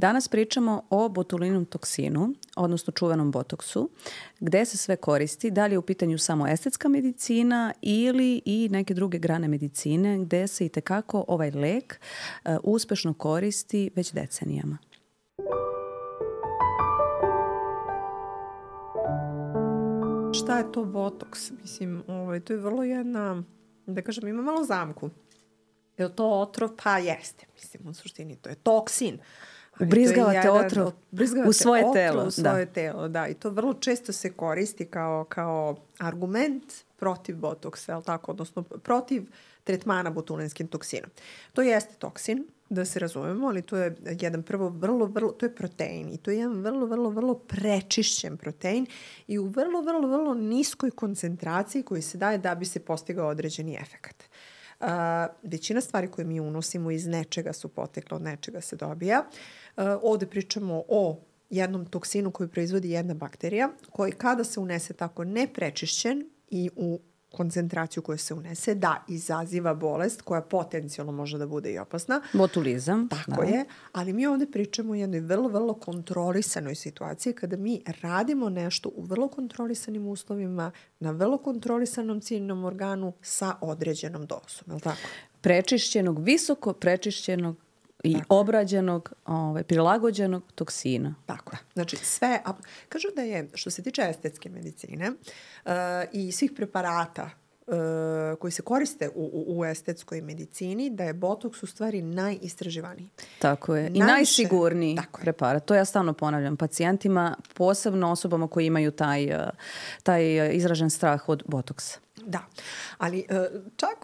Danas pričamo o botulinom toksinu, odnosno čuvenom botoksu, gde se sve koristi, da li je u pitanju samo estetska medicina ili i neke druge grane medicine gde se i tekako ovaj lek uh, uspešno koristi već decenijama. Šta je to botoks? Mislim, ovaj, to je vrlo jedna, da kažem, ima malo zamku. Je li to otrov? Pa jeste. Mislim, u suštini to je toksin. Ubrizgavate otrov u svoje otrov telo. U svoje da. telo, da. I to vrlo često se koristi kao, kao argument protiv botoksa, ali tako, odnosno protiv tretmana botulinskim toksinom. To jeste toksin, da se razumemo, ali to je jedan prvo vrlo, vrlo, to je protein i to je jedan vrlo, vrlo, vrlo prečišćen protein i u vrlo, vrlo, vrlo niskoj koncentraciji koji se daje da bi se postigao određeni efekat. Uh, većina stvari koje mi unosimo iz nečega su potekle, od nečega se dobija. Uh, ovde pričamo o jednom toksinu koji proizvodi jedna bakterija, koji kada se unese tako neprečišćen i u koncentraciju koja se unese, da, izaziva bolest koja potencijalno može da bude i opasna. Botulizam. Tako da. je, ali mi ovde pričamo o jednoj vrlo, vrlo kontrolisanoj situaciji kada mi radimo nešto u vrlo kontrolisanim uslovima, na vrlo kontrolisanom ciljnom organu sa određenom dozom, je li tako? Prečišćenog, visoko prečišćenog i Tako. obrađenog, ovaj, prilagođenog toksina. Tako Znači sve, a, kažu da je, što se tiče estetske medicine uh, i svih preparata uh, koji se koriste u, u, u estetskoj medicini, da je botoks u stvari najistraživaniji. Tako je. I Najviše, najsigurniji tako preparat. To ja stalno ponavljam pacijentima, posebno osobama koji imaju taj, uh, taj izražen strah od botoksa. Da, ali e, čak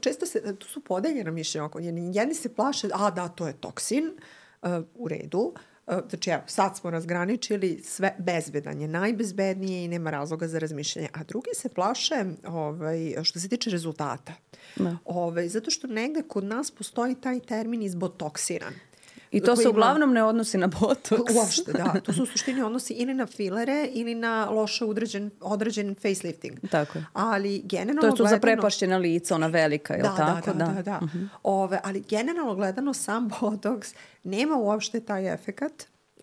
često se, tu su podeljena mišljenja oko jedni se plaše, a da, to je toksin, e, u redu, e, znači evo, sad smo razgraničili sve bezbedan je najbezbednije i nema razloga za razmišljanje, a drugi se plaše ovaj, što se tiče rezultata. Da. Ovaj, zato što negde kod nas postoji taj termin izbotoksiran. I to se uglavnom ima... ne odnosi na botoks. Uopšte, da. To se u suštini odnosi ili na filere ili na loše određen, određen facelifting. Tako je. Ali generalno To je tu gledano... za prepašćena lica, ona velika, je da, li tako? Da, da, da. da. Uh -huh. Ove, ali generalno gledano sam botoks nema uopšte taj efekat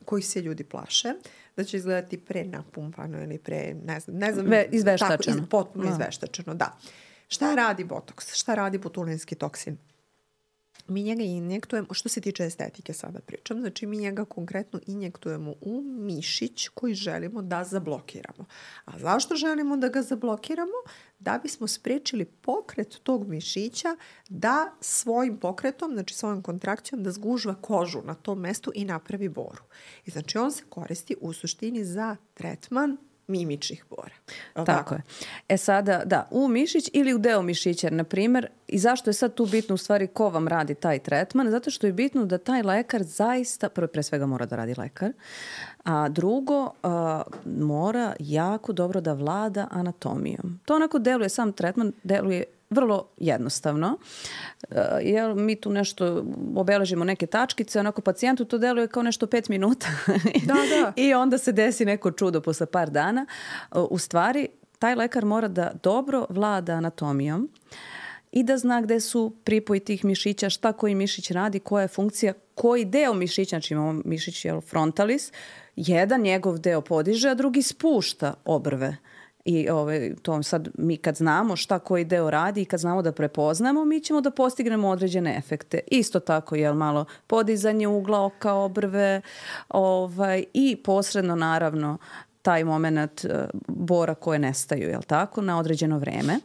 koji se ljudi plaše da će izgledati pre napumpano ili pre, ne znam, ne znam. Ve, izveštačeno. Tako, iz, potpuno da. izveštačeno, da. Šta radi botoks? Šta radi botulinski toksin? Mi njega injektujemo, što se tiče estetike sada pričam, znači mi njega konkretno injektujemo u mišić koji želimo da zablokiramo. A zašto želimo da ga zablokiramo? Da bismo sprečili pokret tog mišića da svojim pokretom, znači svojom kontrakcijom da zgužva kožu na tom mestu i napravi boru. I znači on se koristi u suštini za tretman mimičnih bora. Tako, tako je. E sada, da, u mišić ili u deo mišića, na primer, i zašto je sad tu bitno u stvari ko vam radi taj tretman? Zato što je bitno da taj lekar zaista, prvo pre svega mora da radi lekar, a drugo a, mora jako dobro da vlada anatomijom. To onako deluje, sam tretman deluje vrlo jednostavno. Uh, jel, mi tu nešto obeležimo neke tačkice, onako pacijentu to deluje kao nešto pet minuta. da, da. I onda se desi neko čudo posle par dana. Uh, u stvari, taj lekar mora da dobro vlada anatomijom i da zna gde su pripoji tih mišića, šta koji mišić radi, koja je funkcija, koji deo mišića, znači imamo mišić jel, frontalis, jedan njegov deo podiže, a drugi spušta obrve. I ove, to sad mi kad znamo šta koji deo radi i kad znamo da prepoznamo, mi ćemo da postignemo određene efekte. Isto tako, jel, malo podizanje ugla oka, obrve ovaj, i posredno naravno taj moment uh, bora koje nestaju, jel tako, na određeno vreme.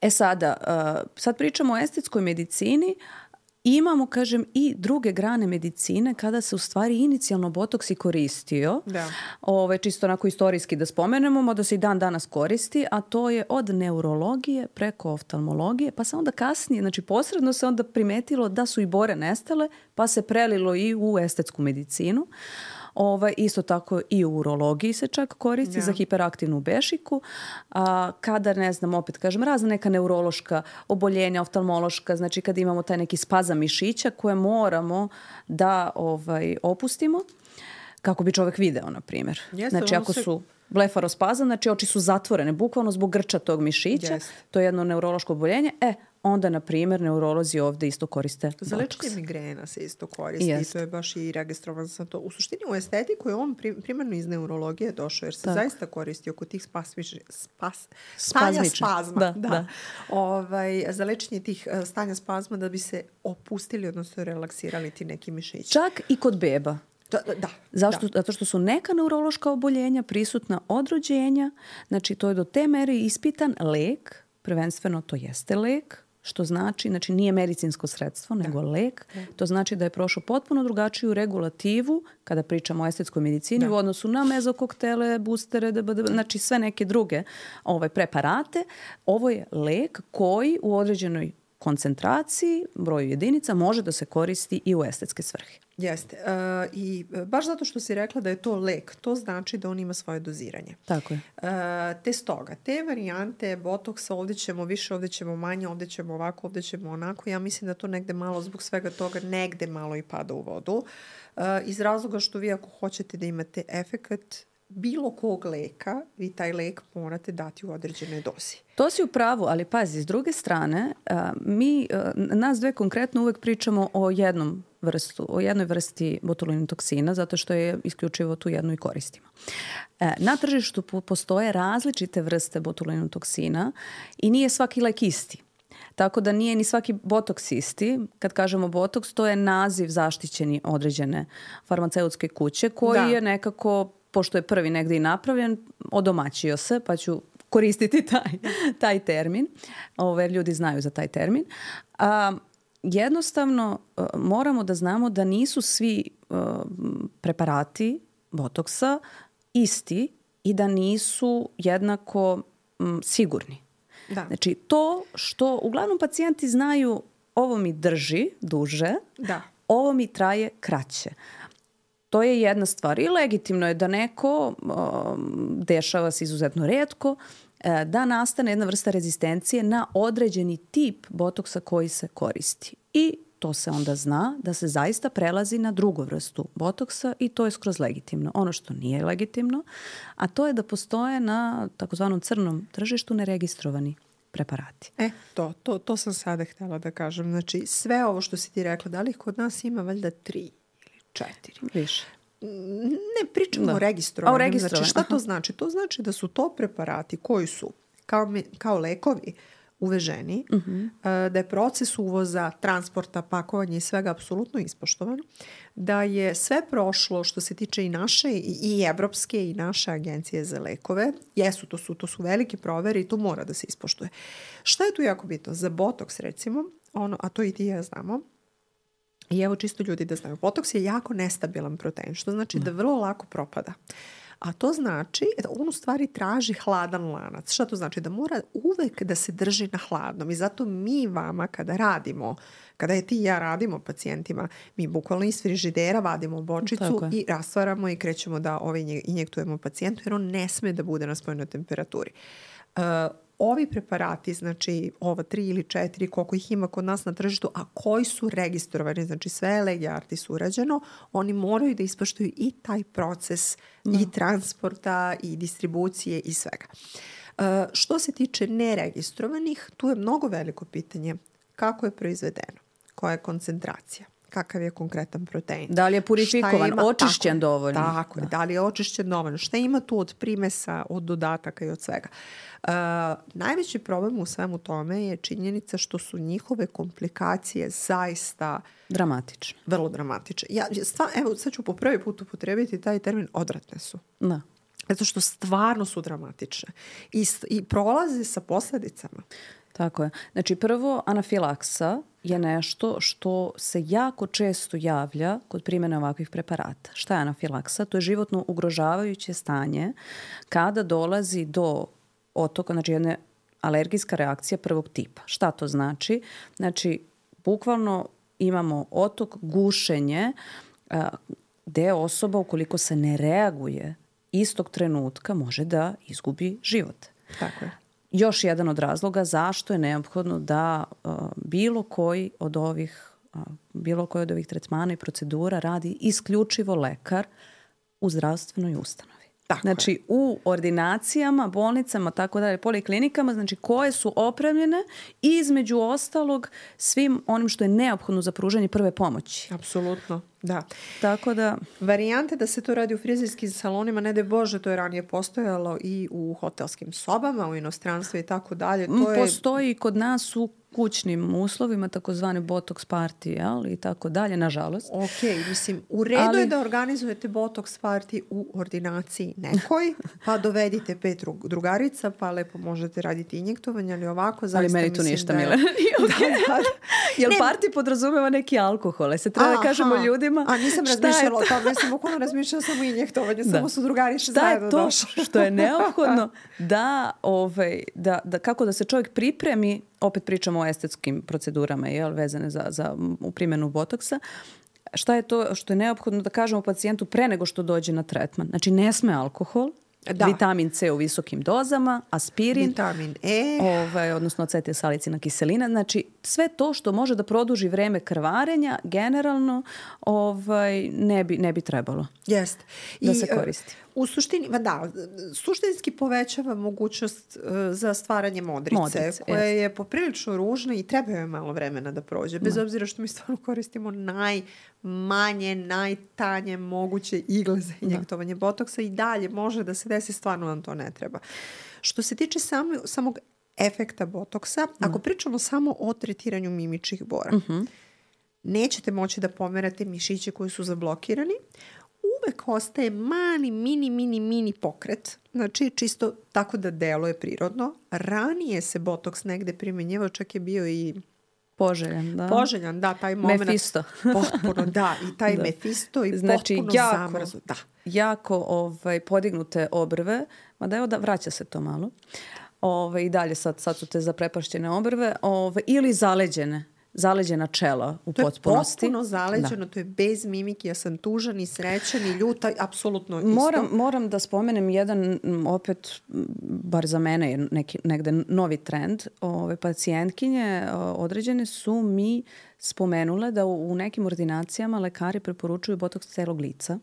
E sada, uh, sad pričamo o estetskoj medicini, imamo, kažem, i druge grane medicine kada se u stvari inicijalno botoks i koristio. Da. Ove, čisto onako istorijski da spomenemo, da se i dan danas koristi, a to je od neurologije preko oftalmologije, pa se onda kasnije, znači posredno se onda primetilo da su i bore nestale, pa se prelilo i u estetsku medicinu. Ovaj, isto tako i u urologiji se čak koristi ja. za hiperaktivnu bešiku. A, kada, ne znam, opet kažem, razna neka neurološka oboljenja, oftalmološka, znači kada imamo taj neki spazam mišića koje moramo da ovaj, opustimo kako bi čovek video, na primjer. Jeste, znači, ako se... su blefarospazam, znači oči su zatvorene, bukvalno zbog grča tog mišića, yes. to je jedno neurološko oboljenje, e, onda, na primjer, neurolozi ovde isto koriste Za lečenje migrena se isto koristi Jest. i to je baš i registrovan sam to. U suštini u estetiku je on prim, primarno iz neurologije došao jer se Tako. zaista koristi oko tih spasmični, spas, stanja spazma. Da, da. da. Ovaj, za lečenje tih eh, stanja spazma da bi se opustili, odnosno relaksirali ti neki mišići. Čak i kod beba. Da, da, da. Zašto? Zato što su neka neurološka oboljenja prisutna od rođenja, znači to je do te mere ispitan lek, prvenstveno to jeste lek, što znači, znači nije medicinsko sredstvo, nego lek. To znači da je prošao potpuno drugačiju regulativu kada pričamo o estetskoj medicini Da. u odnosu na mezokoktele, boostere, DBD, znači sve neke druge ovaj, preparate. Ovo je lek koji u određenoj koncentraciji, broju jedinica, može da se koristi i u estetske svrhe. Jeste. Uh, I e, baš zato što si rekla da je to lek, to znači da on ima svoje doziranje. Tako je. Uh, te stoga, te varijante botoksa, ovdje ćemo više, ovdje ćemo manje, ovdje ćemo ovako, ovdje ćemo onako. Ja mislim da to negde malo zbog svega toga negde malo i pada u vodu. Uh, iz razloga što vi ako hoćete da imate efekat bilo kog leka, vi taj lek morate dati u određenoj dozi. To si u pravu, ali pazi, s druge strane, mi, nas dve konkretno uvek pričamo o jednom vrstu, o jednoj vrsti botulinum toksina, zato što je isključivo tu jednu i koristimo. E, na tržištu po- postoje različite vrste botulinum toksina i nije svaki lek isti. Tako da nije ni svaki botoks isti. Kad kažemo botoks, to je naziv zaštićeni određene farmaceutske kuće koji Da. je nekako, pošto je prvi negde i napravljen, odomaćio se, pa ću koristiti taj, taj termin. Ove, ljudi znaju za taj termin. A, jednostavno e, moramo da znamo da nisu svi e, preparati botoksa isti i da nisu jednako m, sigurni. Da. Znači to što uglavnom pacijenti znaju ovo mi drži duže, Da. ovo mi traje kraće. To je jedna stvar i legitimno je da neko, um, dešava se izuzetno redko, e, da nastane jedna vrsta rezistencije na određeni tip botoksa koji se koristi. I to se onda zna da se zaista prelazi na drugu vrstu botoksa i to je skroz legitimno. Ono što nije legitimno, a to je da postoje na takozvanom crnom tržištu neregistrovani preparati. E, to, to, to sam sada htjela da kažem. Znači, sve ovo što si ti rekla, da li kod nas ima valjda tri četiri? Više. Ne, pričamo Da. o registrovanju. A, o registrovanju, Znači, šta aha. to znači? To znači da su to preparati koji su kao, me- kao lekovi uveženi, Mhm. e, da je proces uvoza, transporta, pakovanja i svega apsolutno ispoštovan, da je sve prošlo što se tiče i naše i, evropske i naše agencije za lekove. Jesu, to su, to su velike provere i to mora da se ispoštuje. Šta je tu jako bitno? Za botoks recimo, ono, a to i ti ja znamo, i evo čisto ljudi da znaju, botoks je jako nestabilan protein, što znači da vrlo lako propada. A to znači da on u stvari traži hladan lanac. Šta to znači? Da mora uvek da se drži na hladnom i zato mi vama kada radimo, kada je ti i ja radimo pacijentima, mi bukvalno iz frižidera vadimo bočicu i rastvaramo i krećemo da ovaj inje- injektujemo pacijentu jer on ne sme da bude na spoljnoj temperaturi. Uh, ovi preparati, znači ova tri ili četiri, koliko ih ima kod nas na tržištu, a koji su registrovani, znači sve je legi artis urađeno, oni moraju da ispoštuju i taj proces i transporta i distribucije i svega. Uh, što se tiče neregistrovanih, tu je mnogo veliko pitanje. Kako je proizvedeno, koja je koncentracija, kakav je konkretan protein. Da li je purifikovan, Šta očišćen tako dovoljno? Tako je, da li je očišćen dovoljno, šta ima tu od primesa, od dodataka i od svega. Uh, najveći problem u svemu tome je činjenica što su njihove komplikacije zaista Dramatično. vrlo dramatične. Ja, stva, evo, sad ću po prvi put upotrebiti taj termin odvratne su. Da. Zato što stvarno su dramatične. I, i prolaze sa posledicama. Tako je. Znači prvo, anafilaksa je nešto što se jako često javlja kod primjene ovakvih preparata. Šta je anafilaksa? To je životno ugrožavajuće stanje kada dolazi do otoka, znači jedne alergijska reakcija prvog tipa. Šta to znači? Znači, bukvalno imamo otok, gušenje, gde osoba ukoliko se ne reaguje istog trenutka može da izgubi život. Tako je. Još jedan od razloga zašto je neophodno da uh, bilo koji od ovih uh, bilo koji od ovih tretmana i procedura radi isključivo lekar u zdravstvenoj ustanovi. Tako znači u ordinacijama, bolnicama, tako dalje, poliklinikama, znači koje su opremljene i između ostalog svim onim što je neophodno za pružanje prve pomoći. Apsolutno, da. Tako da... Varijante da se to radi u frizerskim salonima, ne da Bože, to je ranije postojalo i u hotelskim sobama, u inostranstvu i tako dalje. To je... Postoji kod nas u kućnim uslovima, takozvani botox party, jel, i tako dalje, nažalost. Ok, mislim, u redu Ali... je da organizujete botox party u ordinaciji nekoj, pa dovedite pet drug, drugarica, pa lepo možete raditi injektovanje, ali ovako zaista Ali meni tu ništa, da Mile. okay. da, da. Jel ne. party podrazumeva neki alkohol? E, se treba Aha. da kažemo ljudima A nisam razmišljala o tome, sam bukvalno razmišljala samo injektovanje, da. samo su drugarice zajedno došle. Šta je to što je neophodno da, ovaj, da, da, kako da se čovjek pripremi opet pričamo o estetskim procedurama jel, vezane za, za u primjenu botoksa, šta je to što je neophodno da kažemo pacijentu pre nego što dođe na tretman? Znači ne sme alkohol, Da. Vitamin C u visokim dozama, aspirin, vitamin E, ovaj, odnosno acetilsalicina kiselina. Znači, sve to što može da produži vreme krvarenja, generalno ovaj, ne, bi, ne bi trebalo Jeste. da I, se koristi. U suštini, va da, suštinski povećava mogućnost uh, za stvaranje modrice, modrice koja jest. je poprilično ružna i treba joj malo vremena da prođe, bez da. obzira što mi stvarno koristimo najmanje, najtanje moguće igle za da. injektovanje da. botoksa i dalje može da se desi, stvarno vam to ne treba. Što se tiče samo, samog efekta botoksa, da. ako pričamo samo o tretiranju mimičnih bora, uh mhm. -huh. nećete moći da pomerate mišiće koji su zablokirani, uvek ostaje mali, mini, mini, mini pokret. Znači, čisto tako da deluje prirodno. Ranije se botoks negde primenjivao, čak je bio i Poželjan, da. Poželjan, da, taj moment. Mefisto. potpuno, da, i taj da. Mefisto i znači, potpuno jako, zamrzu. Da. Jako ovaj, podignute obrve, mada evo da vraća se to malo. Ove, I dalje sad, sad su te zaprepašćene obrve. Ove, ili zaleđene zaleđena čela u to potpunosti. To je potpuno zaleđeno, da. to je bez mimike, ja sam tužan i srećan i ljuta, apsolutno isto. Moram, moram da spomenem jedan, opet, bar za mene je neki, negde novi trend. Ove pacijentkinje određene su mi spomenule da u, nekim ordinacijama lekari preporučuju botoks celog lica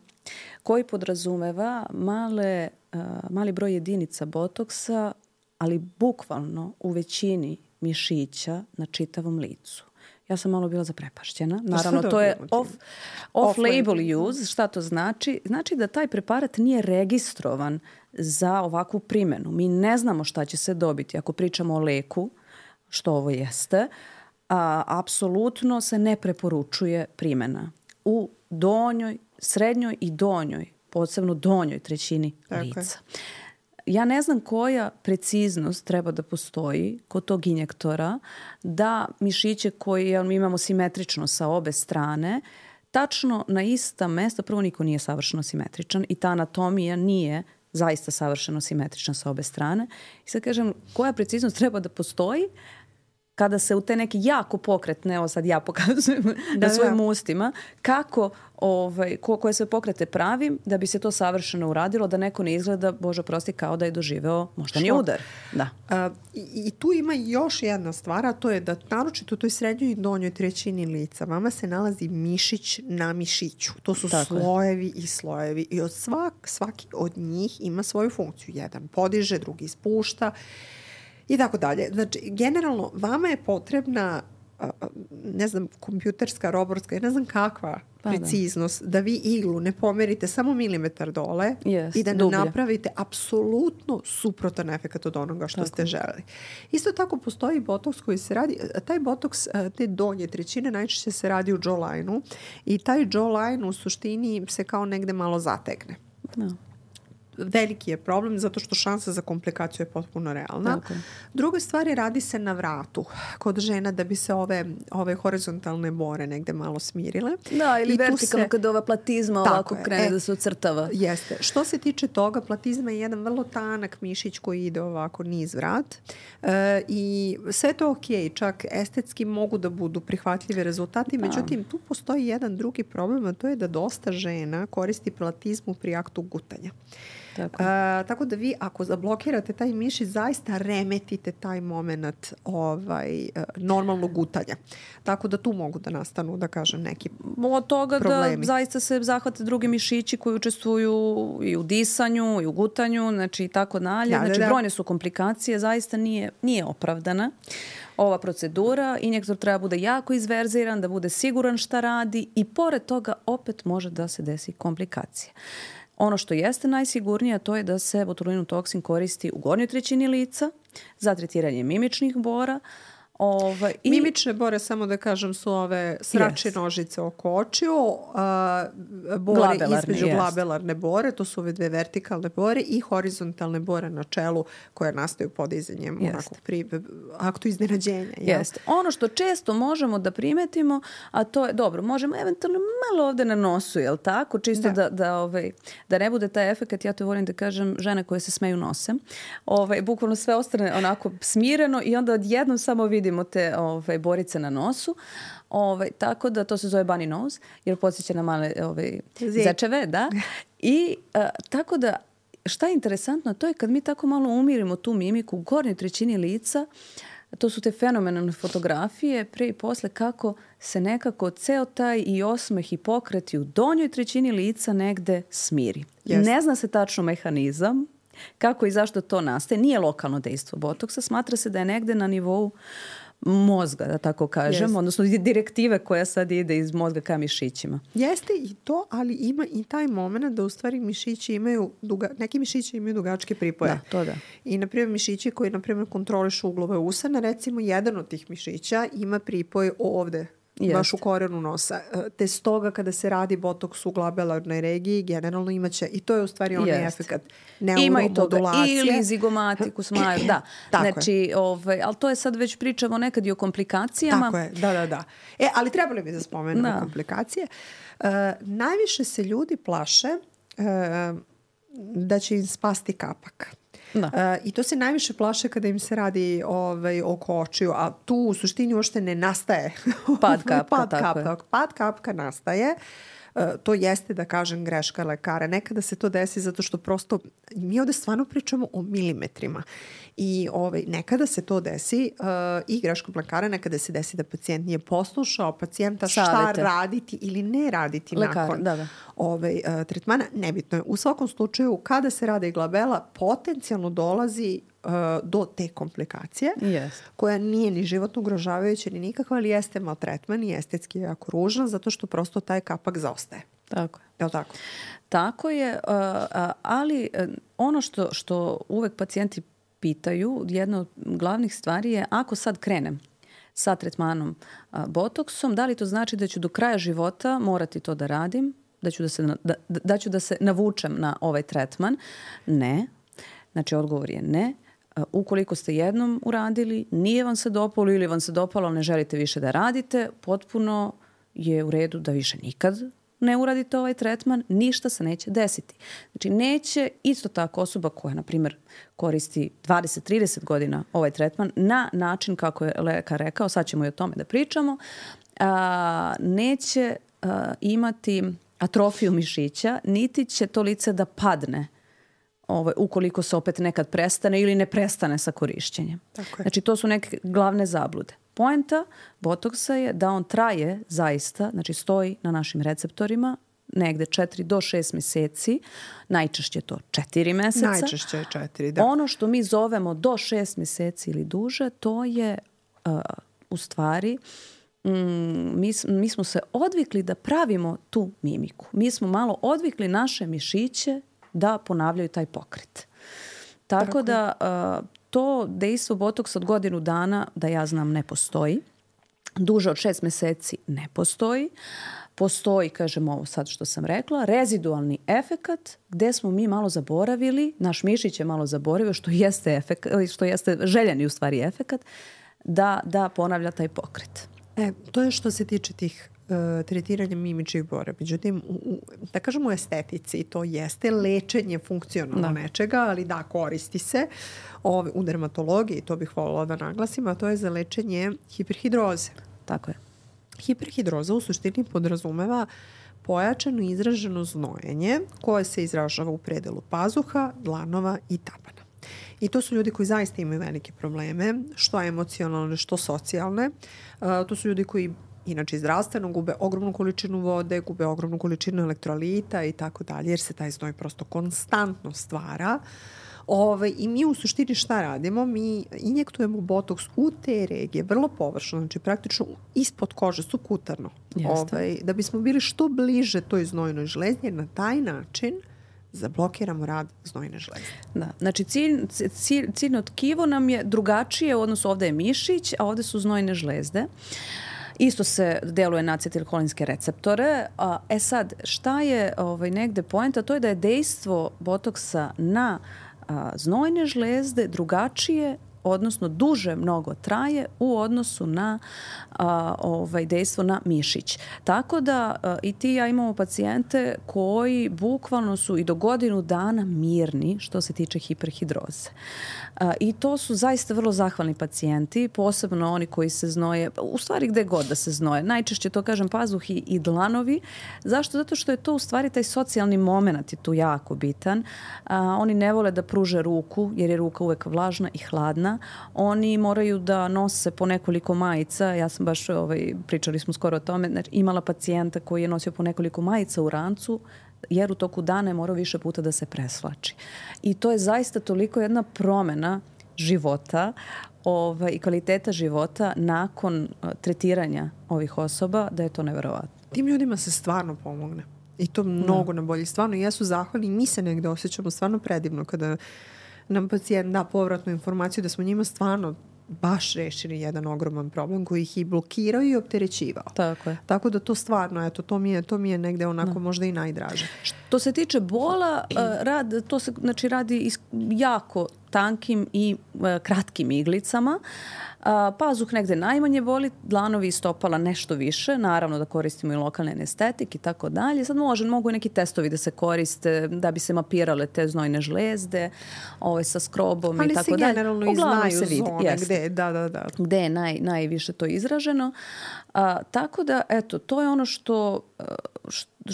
koji podrazumeva male, uh, mali broj jedinica botoksa, ali bukvalno u većini mišića na čitavom licu. Ja sam malo bila zaprepašćena. Naravno, to je off, off-label use. Šta to znači? Znači da taj preparat nije registrovan za ovakvu primenu. Mi ne znamo šta će se dobiti ako pričamo o leku, što ovo jeste. A, apsolutno se ne preporučuje primena u donjoj, srednjoj i donjoj, posebno donjoj trećini Tako lica. Je ja ne znam koja preciznost treba da postoji kod tog injektora da mišiće koje mi imamo simetrično sa obe strane tačno na ista mesta, prvo niko nije savršeno simetričan i ta anatomija nije zaista savršeno simetrična sa obe strane. I sad kažem, koja preciznost treba da postoji kada se u te neke jako pokretne, evo sad ja pokazujem da, na svojim da. ustima, kako, ovaj, ko, koje sve pokrete pravim da bi se to savršeno uradilo, da neko ne izgleda, Bože prosti, kao da je doživeo moždani Šok. udar. Da. A, i, I tu ima još jedna stvar, a to je da naročito u toj srednjoj i donjoj trećini lica vama se nalazi mišić na mišiću. To su Tako slojevi je. i slojevi i od svak, svaki od njih ima svoju funkciju. Jedan podiže, drugi spušta i tako dalje. Znači, generalno, vama je potrebna ne znam, kompjuterska, roborska, ne znam kakva pa da. preciznost, da. da vi iglu ne pomerite samo milimetar dole yes, i da ne dublje. napravite apsolutno suprotan efekt od onoga što tako. ste želeli. Isto tako postoji botoks koji se radi, taj botoks, te donje trećine najčešće se radi u jawline-u i taj jawline u suštini se kao negde malo zategne. No. Veliki je problem zato što šansa za komplikaciju je potpuno realna. Tako. Druga stvar je radi se na vratu kod žena da bi se ove, ove horizontalne bore negde malo smirile. Da, ili I vertikalno se... kad ova platizma ovako je. krene e, da se ucrtava. Jeste. Što se tiče toga, platizma je jedan vrlo tanak mišić koji ide ovako niz vrat e, i sve to ok, čak estetski mogu da budu prihvatljivi rezultati, da. međutim tu postoji jedan drugi problem, a to je da dosta žena koristi platizmu pri aktu gutanja. Tako. A, tako da vi ako zablokirate taj mišić zaista remetite taj moment ovaj, normalnog gutanja. Tako da tu mogu da nastanu, da kažem, neki Od toga da problemi. da zaista se zahvate drugi mišići koji učestvuju i u disanju i u gutanju, znači i tako dalje. Da, da znači da, da. brojne su komplikacije, zaista nije, nije opravdana ova procedura. Injektor treba bude jako izverziran, da bude siguran šta radi i pored toga opet može da se desi komplikacija. Ono što jeste najsigurnije to je da se botulinum toksin koristi u gornjoj trećini lica za tretiranje mimičnih bora, Ovaj, i... Mimične bore, samo da kažem, su ove srače yes. nožice oko očiju, a, bore glabelarne, između jest. glabelarne bore, to su ove dve vertikalne bore i horizontalne bore na čelu koje nastaju podizanjem yes. onako pri aktu iznenađenja. Jeste. Ono što često možemo da primetimo, a to je, dobro, možemo eventualno malo ovde na nosu, jel tako? Čisto da, da, da, ovaj, da ne bude taj efekt, ja to volim da kažem, žene koje se smeju nosem. Ovaj, bukvalno sve ostane onako smireno i onda odjednom samo vidi vidimo te ovaj, borice na nosu. Ovaj, tako da to se zove bunny nose, jer podsjeća na male ovaj, zečeve, da. I a, tako da šta je interesantno, to je kad mi tako malo umirimo tu mimiku u gornjoj trećini lica, to su te fenomenalne fotografije pre i posle kako se nekako ceo taj i osmeh i pokret i u donjoj trećini lica negde smiri. Yes. Ne zna se tačno mehanizam, kako i zašto to nastaje. Nije lokalno dejstvo botoksa, smatra se da je negde na nivou mozga, da tako kažem, yes. odnosno direktive koja sad ide iz mozga ka mišićima. Jeste i to, ali ima i taj moment da u stvari mišići imaju, duga, neki mišići imaju dugačke pripoje. Da, to da. I, na primjer, mišići koji, na primjer, kontrolišu uglove usana, recimo, jedan od tih mišića ima pripoj ovde Jest. baš u korenu nosa. E, te stoga kada se radi botoks u glabelarnoj regiji, generalno imaće, i to je u stvari onaj efekt neuromodulacije. Ili zigomatikus major, da. Tako znači, je. ovaj, ali to je sad već pričamo nekad i o komplikacijama. Tako je, da, da, da. E, ali trebali bi da spomenemo da. komplikacije. Uh, najviše se ljudi plaše uh, da će im spasti kapak. Da. Uh, I to se najviše plaše kada im se radi ovaj, oko očiju, a tu u suštini uopšte ne nastaje pad kapka. pad, kapka. pad kapka nastaje. Uh, to jeste da kažem greška lekara. Nekada se to desi zato što prosto mi ovde stvarno pričamo o milimetrima I ovaj, nekada se to desi uh, i greškom lekara, nekada se desi da pacijent nije poslušao pacijenta šta Savete. raditi ili ne raditi Lekar, nakon da, da. Ovaj, uh, tretmana. Nebitno je. U svakom slučaju, kada se rade glabela, potencijalno dolazi uh, do te komplikacije, yes. koja nije ni životno ugrožavajuća ni nikakva, ali jeste maltretman i estetski je jako ružan, zato što prosto taj kapak zaostaje. Tako je. li tako? Tako je, uh, ali ono što, što uvek pacijenti pitaju, jedna od glavnih stvari je ako sad krenem sa tretmanom a, botoksom, da li to znači da ću do kraja života morati to da radim, da ću da se, da, da ću da se navučem na ovaj tretman? Ne. Znači, odgovor je ne. A, ukoliko ste jednom uradili, nije vam se dopalo ili vam se dopalo, ne želite više da radite, potpuno je u redu da više nikad ne uradite ovaj tretman, ništa se neće desiti. Znači, neće isto tako osoba koja, na primjer, koristi 20-30 godina ovaj tretman na način kako je lekar rekao, sad ćemo i o tome da pričamo, a, neće a, imati atrofiju mišića, niti će to lice da padne ovaj, ukoliko se opet nekad prestane ili ne prestane sa korišćenjem. Tako je. Znači, to su neke glavne zablude. Poenta botoksa je da on traje zaista, znači stoji na našim receptorima negde 4 do 6 meseci, najčešće to 4 meseca. Najčešće je 4, da. Ono što mi zovemo do 6 meseci ili duže, to je uh, u stvari mm, mi, mi smo se odvikli da pravimo tu mimiku. Mi smo malo odvikli naše mišiće da ponavljaju taj pokret. Tako, da uh, to dejstvo botoksa od godinu dana, da ja znam, ne postoji. Duže od šest meseci ne postoji. Postoji, kažem ovo sad što sam rekla, rezidualni efekat gde smo mi malo zaboravili, naš mišić je malo zaboravio, što jeste, efekat, što jeste željeni u stvari efekat, da, da ponavlja taj pokret. E, to je što se tiče tih uh, tretiranje mimičnih bora. Međutim, u, u, da kažemo u estetici, to jeste lečenje funkcionalno da. nečega, ali da, koristi se ove, u dermatologiji, to bih volila da naglasim, a to je za lečenje hiperhidroze. Tako je. Hiperhidroza u suštini podrazumeva pojačano izraženo znojenje koje se izražava u predelu pazuha, dlanova i tabana. I to su ljudi koji zaista imaju velike probleme, što emocionalne, što socijalne. Uh, to su ljudi koji inače zdravstveno gube ogromnu količinu vode, gube ogromnu količinu elektrolita i tako dalje, jer se taj znoj prosto konstantno stvara. Ove, I mi u suštini šta radimo? Mi injektujemo botoks u te regije, vrlo površno, znači praktično ispod kože, subkutarno. Ove, da bismo bili što bliže toj znojnoj žlezi, jer na taj način zablokiramo rad znojne žlezde. Da, znači cilj, cilj, ciljno tkivo nam je drugačije, odnosno ovde je mišić, a ovde su znojne žlezde. Isto se deluje na acetilholinske receptore. A, e sad, šta je ovaj, negde poenta? To je da je dejstvo botoksa na a, znojne žlezde drugačije odnosno duže mnogo traje u odnosu na a, ovaj dejstvo na mišić. Tako da a, i ti ja imamo pacijente koji bukvalno su i do godinu dana mirni što se tiče hiperhidroze. A, I to su zaista vrlo zahvalni pacijenti, posebno oni koji se znoje, u stvari gde god da se znoje. Najčešće to kažem pazuhi i dlanovi. Zašto? Zato što je to u stvari taj socijalni moment je tu jako bitan. A, oni ne vole da pruže ruku jer je ruka uvek vlažna i hladna. Oni moraju da nose po nekoliko majica. Ja sam baš, ovaj, pričali smo skoro o tome, znači, imala pacijenta koji je nosio po nekoliko majica u rancu jer u toku dana je morao više puta da se preslači. I to je zaista toliko jedna promena života ovaj, i kvaliteta života nakon tretiranja ovih osoba da je to neverovatno. Tim ljudima se stvarno pomogne. I to mnogo da. na bolji. Stvarno, jesu zahvalni i mi se negde osjećamo stvarno predivno kada nam pacijent da povratnu informaciju da smo njima stvarno baš rešili jedan ogroman problem koji ih i blokirao i opterećivao. Tako je. Tako da to stvarno, eto, to mi je, to mi je negde onako da. možda i najdraže. Što se tiče bola, uh, rad, to se znači radi jako tankim i uh, kratkim iglicama. A, pazuh negde najmanje boli, dlanovi i stopala nešto više, naravno da koristimo i lokalne anestetik i tako dalje. Sad može, mogu i neki testovi da se koriste da bi se mapirale te znojne žlezde ovaj, sa skrobom Ali i tako dalje. Ali se generalno i znaju se vidi, zone gde, da, da, da. gde je naj, najviše to izraženo. A, tako da, eto, to je ono što,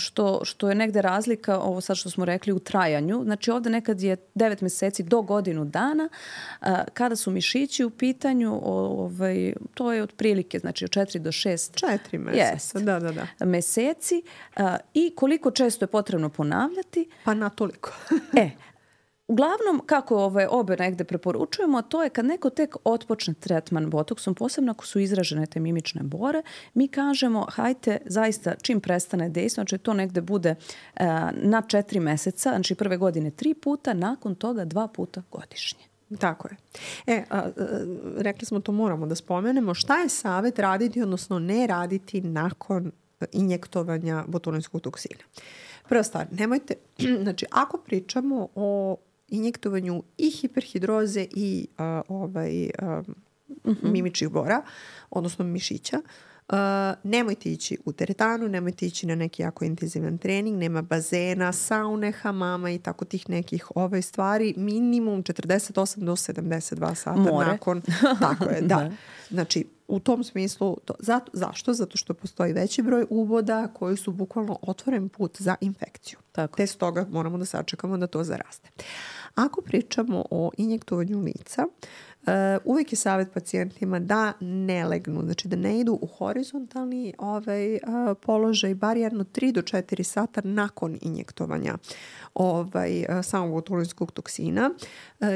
što, što je negde razlika, ovo sad što smo rekli, u trajanju. Znači ovde nekad je 9 meseci do godinu dana, a, kada su mišići u pitanju, ovaj, to je otprilike, znači od 4 do 6 4 meseca, da, da, da. meseci a, i koliko često je potrebno ponavljati. Pa na toliko. e, Uglavnom, kako ove obe negde preporučujemo, to je kad neko tek otpočne tretman botoksom, posebno ako su izražene te mimične bore, mi kažemo hajte zaista čim prestane dejstvo, znači to negde bude e, na četiri meseca, znači prve godine tri puta, nakon toga dva puta godišnje. Tako je. E, a, a, rekli smo to moramo da spomenemo. Šta je savet raditi, odnosno ne raditi nakon injektovanja botulinskog toksina? Prva stvar, nemojte, znači ako pričamo o injektovanju i hiperhidroze i uh, ovaj, uh, uh -huh. mimičih bora, odnosno mišića, Uh, nemojte ići u teretanu, nemojte ići na neki jako intenzivan trening, nema bazena, saune, hamama i tako tih nekih ovaj stvari. Minimum 48 do 72 sata More. nakon. Tako je, da. da. Znači, u tom smislu, to, zato, zašto? Zato što postoji veći broj uvoda koji su bukvalno otvoren put za infekciju. Tako. Te stoga moramo da sačekamo da to zaraste. Ako pričamo o injektovanju lica, Uh, uvek je savjet pacijentima da ne legnu, znači da ne idu u horizontalni ovaj, uh, položaj bar jedno 3 do 4 sata nakon injektovanja ovaj, uh, samog botulinskog toksina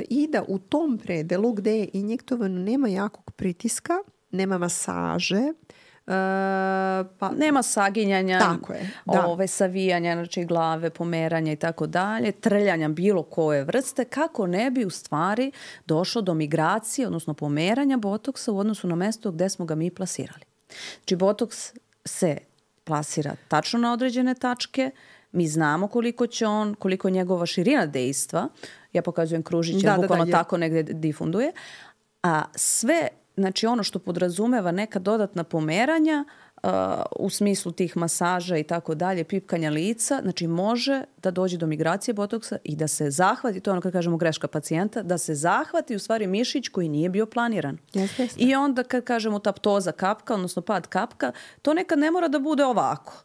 i da u tom predelu gde je injektovano nema jakog pritiska, nema masaže, Uh, pa, Nema saginjanja, tako je, da. ove savijanja znači glave, pomeranja i tako dalje, trljanja bilo koje vrste, kako ne bi u stvari došlo do migracije, odnosno pomeranja botoksa u odnosu na mesto gde smo ga mi plasirali. Znači botoks se plasira tačno na određene tačke, mi znamo koliko će on, koliko je njegova širina dejstva, ja pokazujem kružić, da, bukvalno da, da, tako negde difunduje, a sve znači ono što podrazumeva neka dodatna pomeranja uh, u smislu tih masaža i tako dalje, pipkanja lica, znači može da dođe do migracije botoksa i da se zahvati, to je ono kad kažemo greška pacijenta, da se zahvati u stvari mišić koji nije bio planiran. Jeste, jeste. I onda kad kažemo taptoza kapka, odnosno pad kapka, to nekad ne mora da bude ovako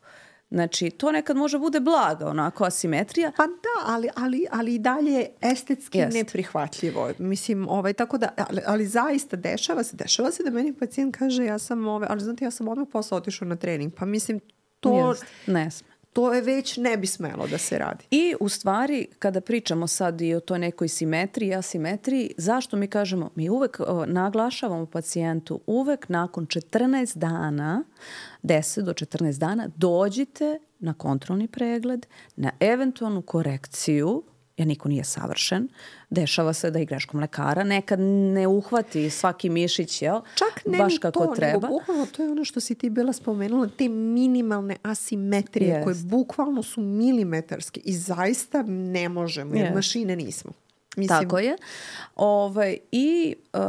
Znači, to nekad može bude blaga, onako, asimetrija. Pa da, ali, ali, ali i dalje estetski Jest. neprihvatljivo. Mislim, ovaj, tako da, ali, ali zaista dešava se, dešava se da meni pacijent kaže ja sam, ovaj, ali znate, ja sam odmah posle otišao na trening. Pa mislim, to... Jest. Ne sme to je već ne bi smelo da se radi. I u stvari, kada pričamo sad i o toj nekoj simetriji, asimetriji, zašto mi kažemo, mi uvek o, naglašavamo pacijentu, uvek nakon 14 dana, 10 do 14 dana, dođite na kontrolni pregled, na eventualnu korekciju jer niko nije savršen. Dešava se da i greškom lekara nekad ne uhvati svaki mišić, jel? Čak ne Baš kako to, treba. nego bukvalno to je ono što si ti bila spomenula, te minimalne asimetrije yes. koje bukvalno su milimetarske i zaista ne možemo, jer yes. mašine nismo. Mislim... Tako je. Ovaj, I uh,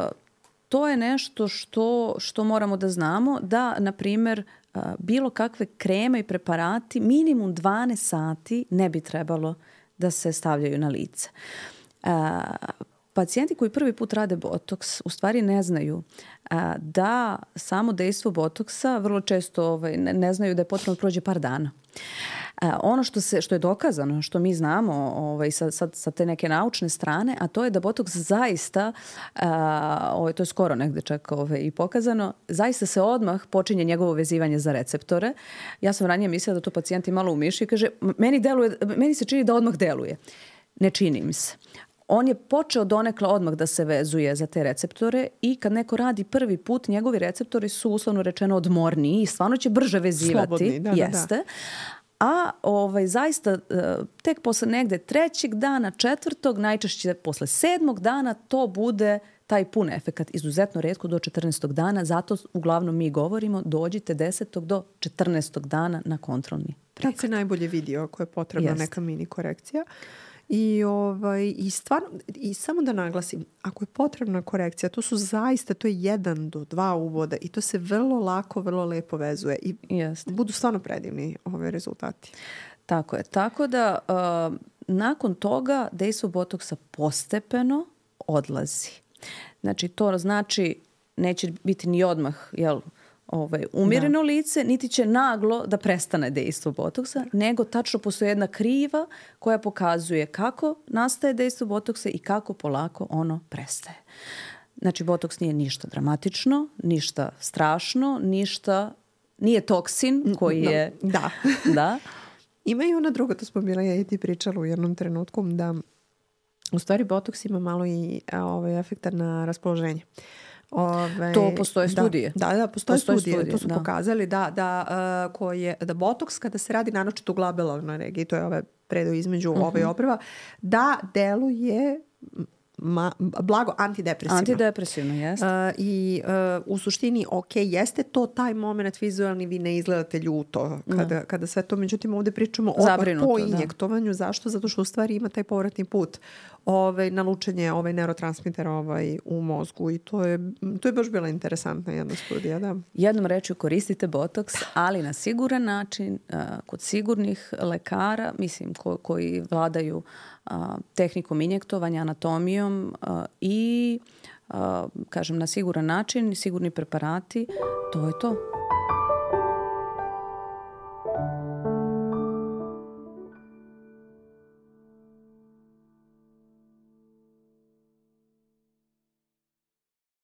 to je nešto što, što moramo da znamo, da, na primer, uh, bilo kakve kreme i preparati minimum 12 sati ne bi trebalo uh, da se stavljaju na lice. A, pacijenti koji prvi put rade botoks u stvari ne znaju a, da samo dejstvo botoksa vrlo često ovaj, ne, ne znaju da je potrebno da prođe par dana. A, ono što, se, što je dokazano, što mi znamo ovaj, sa, sa, sa te neke naučne strane, a to je da botoks zaista, a, ovaj, to je skoro negde čak ovaj, i pokazano, zaista se odmah počinje njegovo vezivanje za receptore. Ja sam ranije mislila da to pacijenti malo umiši i kaže, meni, deluje, meni se čini da odmah deluje. Ne čini mi se on je počeo donekle odmah da se vezuje za te receptore i kad neko radi prvi put, njegovi receptori su uslovno rečeno odmorniji i stvarno će brže vezivati. Slobodni, da, Jeste. Da, da. A ovaj, zaista e, tek posle negde trećeg dana, četvrtog, najčešće posle sedmog dana to bude taj pun efekat. Izuzetno redko do 14. dana, zato uglavnom mi govorimo dođite 10. do 14. dana na kontrolni pregled. Kad se najbolje vidi ako je potrebna Jest. neka mini korekcija. I, ovaj, i, stvarno, I samo da naglasim, ako je potrebna korekcija, to su zaista, to je jedan do dva uvoda i to se vrlo lako, vrlo lepo vezuje i Jest. budu stvarno predivni ove rezultati. Tako je. Tako da uh, nakon toga dejstvo botoksa postepeno odlazi. Znači to znači neće biti ni odmah jel, ovaj, umireno da. lice, niti će naglo da prestane dejstvo botoksa, nego tačno postoje jedna kriva koja pokazuje kako nastaje dejstvo botoksa i kako polako ono prestaje. Znači, botoks nije ništa dramatično, ništa strašno, ništa, nije toksin koji je... Da. da. Ima i ona druga, to smo bila ja i ti pričala u jednom trenutku, da u stvari botoks ima malo i ovaj, efekta na raspoloženje. Uh, Ove, to postoje da, studije. Da, da, postoje, postoje studije. studije. To su da. pokazali da, da, uh, koje, da botoks kada se radi naročito u glabelarnoj regiji, to je ove predo između uh -huh. ove obrva, da deluje ma, blago antidepresivno. Antidepresivno, jeste. Uh, I uh, u suštini, ok, jeste to taj moment vizualni, vi ne izgledate ljuto kada, da. kada sve to, međutim ovde pričamo o po da. injektovanju. Da. Zašto? Zato što u stvari ima taj povratni put ovaj, na lučenje ovaj, neurotransmitera ovaj, u mozgu i to je, to je baš bila interesantna jedna studija. Da. Jednom reču koristite botoks, ali na siguran način, uh, kod sigurnih lekara, mislim, ko, koji vladaju uh, tehnikom injektovanja, anatomijom uh, i, uh, kažem, na siguran način, sigurni preparati, to je to.